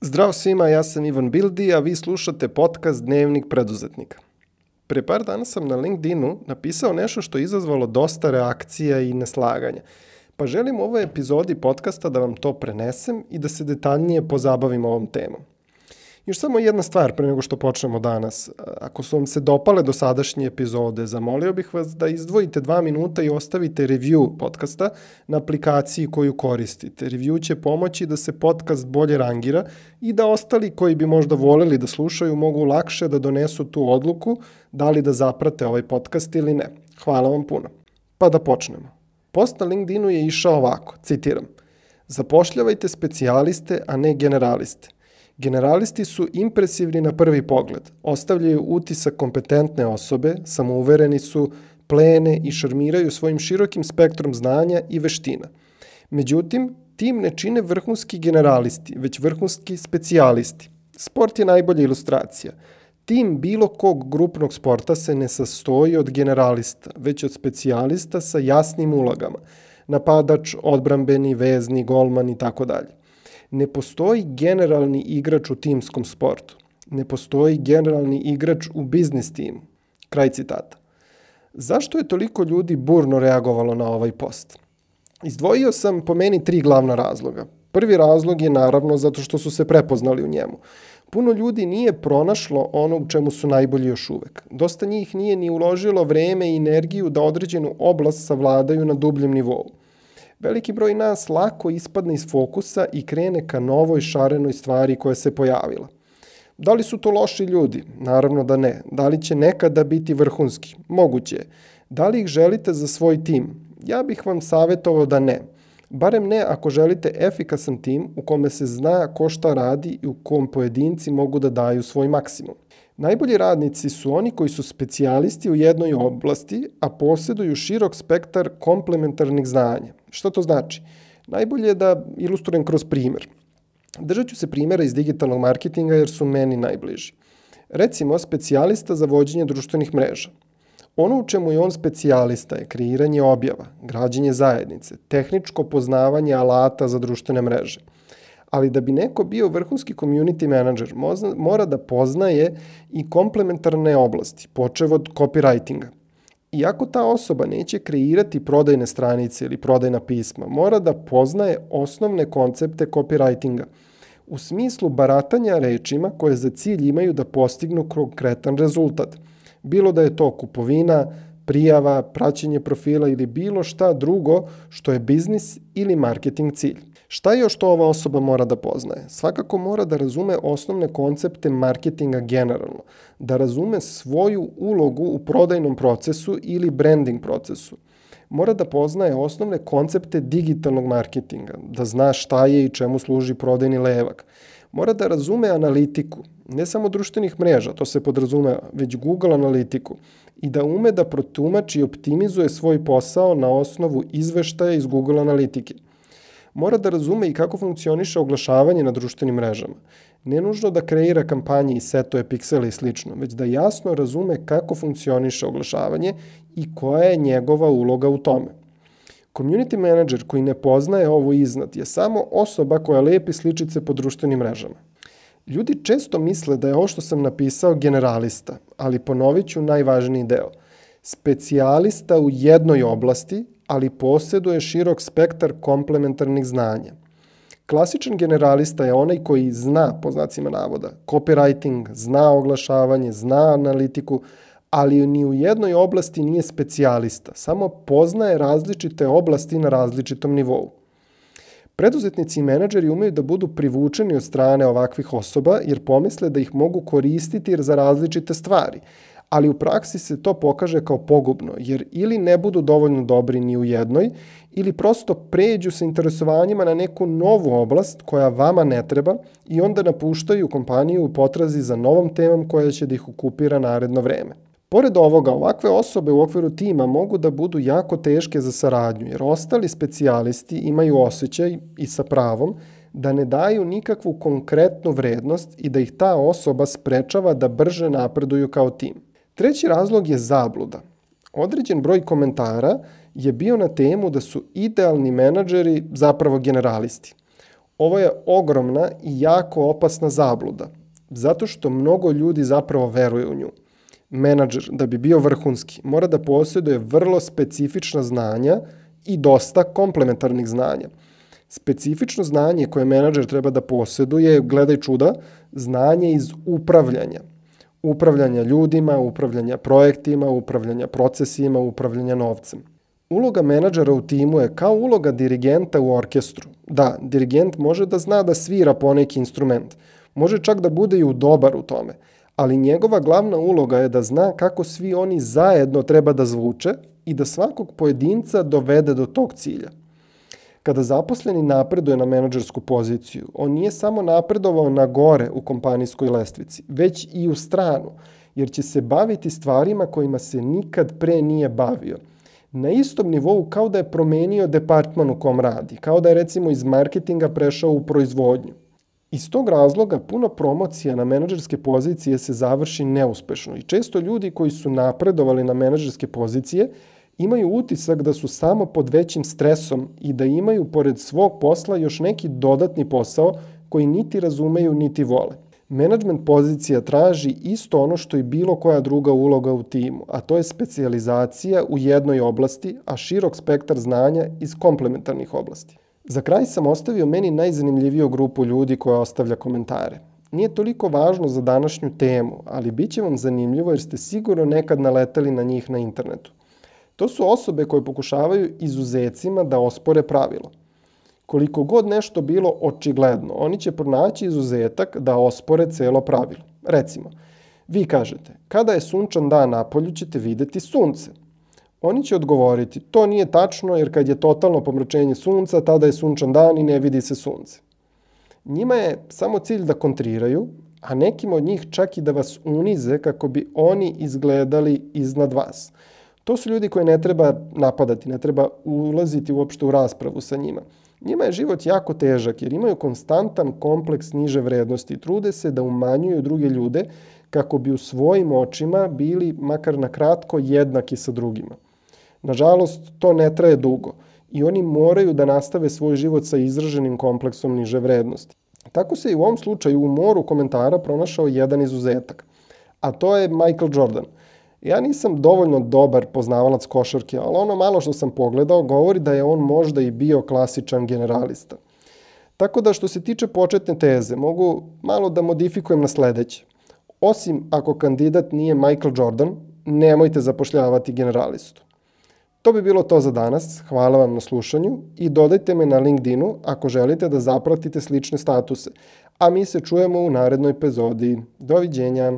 Zdravo svima, ja sam Ivan Bildi, a vi slušate podcast Dnevnik preduzetnika. Pre par dana sam na LinkedInu napisao nešto što je izazvalo dosta reakcija i neslaganja, pa želim u ovoj epizodi podcasta da vam to prenesem i da se detaljnije pozabavim ovom temom. Još samo jedna stvar pre nego što počnemo danas. Ako su vam se dopale do sadašnje epizode, zamolio bih vas da izdvojite dva minuta i ostavite review podcasta na aplikaciji koju koristite. Review će pomoći da se podcast bolje rangira i da ostali koji bi možda voleli da slušaju mogu lakše da donesu tu odluku da li da zaprate ovaj podcast ili ne. Hvala vam puno. Pa da počnemo. Post na LinkedInu je išao ovako, citiram. Zapošljavajte specijaliste, a ne generaliste. Generalisti su impresivni na prvi pogled, ostavljaju utisak kompetentne osobe, samouvereni su, plene i šarmiraju svojim širokim spektrom znanja i veština. Međutim, tim ne čine vrhunski generalisti, već vrhunski specijalisti. Sport je najbolja ilustracija. Tim bilo kog grupnog sporta se ne sastoji od generalista, već od specijalista sa jasnim ulogama. Napadač, odbrambeni, vezni, golman i tako dalje ne postoji generalni igrač u timskom sportu. Ne postoji generalni igrač u biznis timu. Kraj citata. Zašto je toliko ljudi burno reagovalo na ovaj post? Izdvojio sam po meni tri glavna razloga. Prvi razlog je naravno zato što su se prepoznali u njemu. Puno ljudi nije pronašlo ono u čemu su najbolji još uvek. Dosta njih nije ni uložilo vreme i energiju da određenu oblast savladaju na dubljem nivou. Veliki broj nas lako ispadne iz fokusa i krene ka novoj šarenoj stvari koja se pojavila. Da li su to loši ljudi? Naravno da ne. Da li će nekada biti vrhunski? Moguće je. Da li ih želite za svoj tim? Ja bih vam savjetovao da ne. Barem ne ako želite efikasan tim u kome se zna ko šta radi i u kom pojedinci mogu da daju svoj maksimum. Najbolji radnici su oni koji su specijalisti u jednoj oblasti, a posjeduju širok spektar komplementarnih znanja. Što to znači? Najbolje je da ilustrujem kroz primer. Držat ću se primjera iz digitalnog marketinga jer su meni najbliži. Recimo, specijalista za vođenje društvenih mreža. Ono u čemu je on specijalista je kreiranje objava, građenje zajednice, tehničko poznavanje alata za društvene mreže – ali da bi neko bio vrhunski community manager, mora da poznaje i komplementarne oblasti, počev od copywritinga. Iako ta osoba neće kreirati prodajne stranice ili prodajna pisma, mora da poznaje osnovne koncepte copywritinga u smislu baratanja rečima koje za cilj imaju da postignu konkretan rezultat. Bilo da je to kupovina, prijava, praćenje profila ili bilo šta drugo što je biznis ili marketing cilj. Šta još to ova osoba mora da poznaje? Svakako mora da razume osnovne koncepte marketinga generalno, da razume svoju ulogu u prodajnom procesu ili branding procesu. Mora da poznaje osnovne koncepte digitalnog marketinga, da zna šta je i čemu služi prodajni levak. Mora da razume analitiku, ne samo društvenih mreža, to se podrazumeva, već Google analitiku i da ume da protumači i optimizuje svoj posao na osnovu izveštaja iz Google analitike mora da razume i kako funkcioniše oglašavanje na društvenim mrežama. Ne nužno da kreira kampanje i setuje piksele i slično, već da jasno razume kako funkcioniše oglašavanje i koja je njegova uloga u tome. Community manager koji ne poznaje ovo iznad je samo osoba koja lepi sličice po društvenim mrežama. Ljudi često misle da je ovo što sam napisao generalista, ali ponovit ću najvažniji deo. Specijalista u jednoj oblasti ali posjeduje širok spektar komplementarnih znanja. Klasičan generalista je onaj koji zna, po znacima navoda, copywriting, zna oglašavanje, zna analitiku, ali ni u jednoj oblasti nije specijalista, samo poznaje različite oblasti na različitom nivou. Preduzetnici i menadžeri umeju da budu privučeni od strane ovakvih osoba jer pomisle da ih mogu koristiti za različite stvari, ali u praksi se to pokaže kao pogubno, jer ili ne budu dovoljno dobri ni u jednoj, ili prosto pređu sa interesovanjima na neku novu oblast koja vama ne treba i onda napuštaju kompaniju u potrazi za novom temom koja će da ih okupira naredno vreme. Pored ovoga, ovakve osobe u okviru tima mogu da budu jako teške za saradnju, jer ostali specijalisti imaju osjećaj i sa pravom da ne daju nikakvu konkretnu vrednost i da ih ta osoba sprečava da brže napreduju kao tim. Treći razlog je zabluda. Određen broj komentara je bio na temu da su idealni menadžeri zapravo generalisti. Ovo je ogromna i jako opasna zabluda, zato što mnogo ljudi zapravo veruje u nju. Menadžer, da bi bio vrhunski, mora da posjeduje vrlo specifična znanja i dosta komplementarnih znanja. Specifično znanje koje menadžer treba da posjeduje, gledaj čuda, znanje iz upravljanja. Upravljanja ljudima, upravljanja projektima, upravljanja procesima, upravljanja novcem. Uloga menadžera u timu je kao uloga dirigenta u orkestru. Da, dirigent može da zna da svira poneki instrument, može čak da bude i u dobar u tome, ali njegova glavna uloga je da zna kako svi oni zajedno treba da zvuče i da svakog pojedinca dovede do tog cilja. Kada zaposleni napreduje na menadžersku poziciju, on nije samo napredovao na gore u kompanijskoj lestvici, već i u stranu, jer će se baviti stvarima kojima se nikad pre nije bavio – na istom nivou kao da je promenio departman u kom radi, kao da je recimo iz marketinga prešao u proizvodnju. Iz tog razloga puno promocija na menadžerske pozicije se završi neuspešno i često ljudi koji su napredovali na menadžerske pozicije imaju utisak da su samo pod većim stresom i da imaju pored svog posla još neki dodatni posao koji niti razumeju niti vole. Management pozicija traži isto ono što i bilo koja druga uloga u timu, a to je specijalizacija u jednoj oblasti, a širok spektar znanja iz komplementarnih oblasti. Za kraj sam ostavio meni najzanimljiviju grupu ljudi koja ostavlja komentare. Nije toliko važno za današnju temu, ali bit će vam zanimljivo jer ste sigurno nekad naletali na njih na internetu. To su osobe koje pokušavaju izuzecima da ospore pravilo – koliko god nešto bilo očigledno, oni će pronaći izuzetak da ospore celo pravilo. Recimo, vi kažete, kada je sunčan dan na polju ćete videti sunce. Oni će odgovoriti, to nije tačno jer kad je totalno pomračenje sunca, tada je sunčan dan i ne vidi se sunce. Njima je samo cilj da kontriraju, a nekim od njih čak i da vas unize kako bi oni izgledali iznad vas. To su ljudi koje ne treba napadati, ne treba ulaziti uopšte u raspravu sa njima. Njima je život jako težak jer imaju konstantan kompleks niže vrednosti. Trude se da umanjuju druge ljude kako bi u svojim očima bili makar na kratko jednaki sa drugima. Nažalost, to ne traje dugo i oni moraju da nastave svoj život sa izraženim kompleksom niže vrednosti. Tako se i u ovom slučaju u moru komentara pronašao jedan izuzetak, a to je Michael Jordan – Ja nisam dovoljno dobar poznavalac košarke, ali ono malo što sam pogledao govori da je on možda i bio klasičan generalista. Tako da što se tiče početne teze, mogu malo da modifikujem na sledeće. Osim ako kandidat nije Michael Jordan, nemojte zapošljavati generalistu. To bi bilo to za danas. Hvala vam na slušanju i dodajte me na LinkedInu ako želite da zapratite slične statuse. A mi se čujemo u narednoj epizodi. Doviđenja!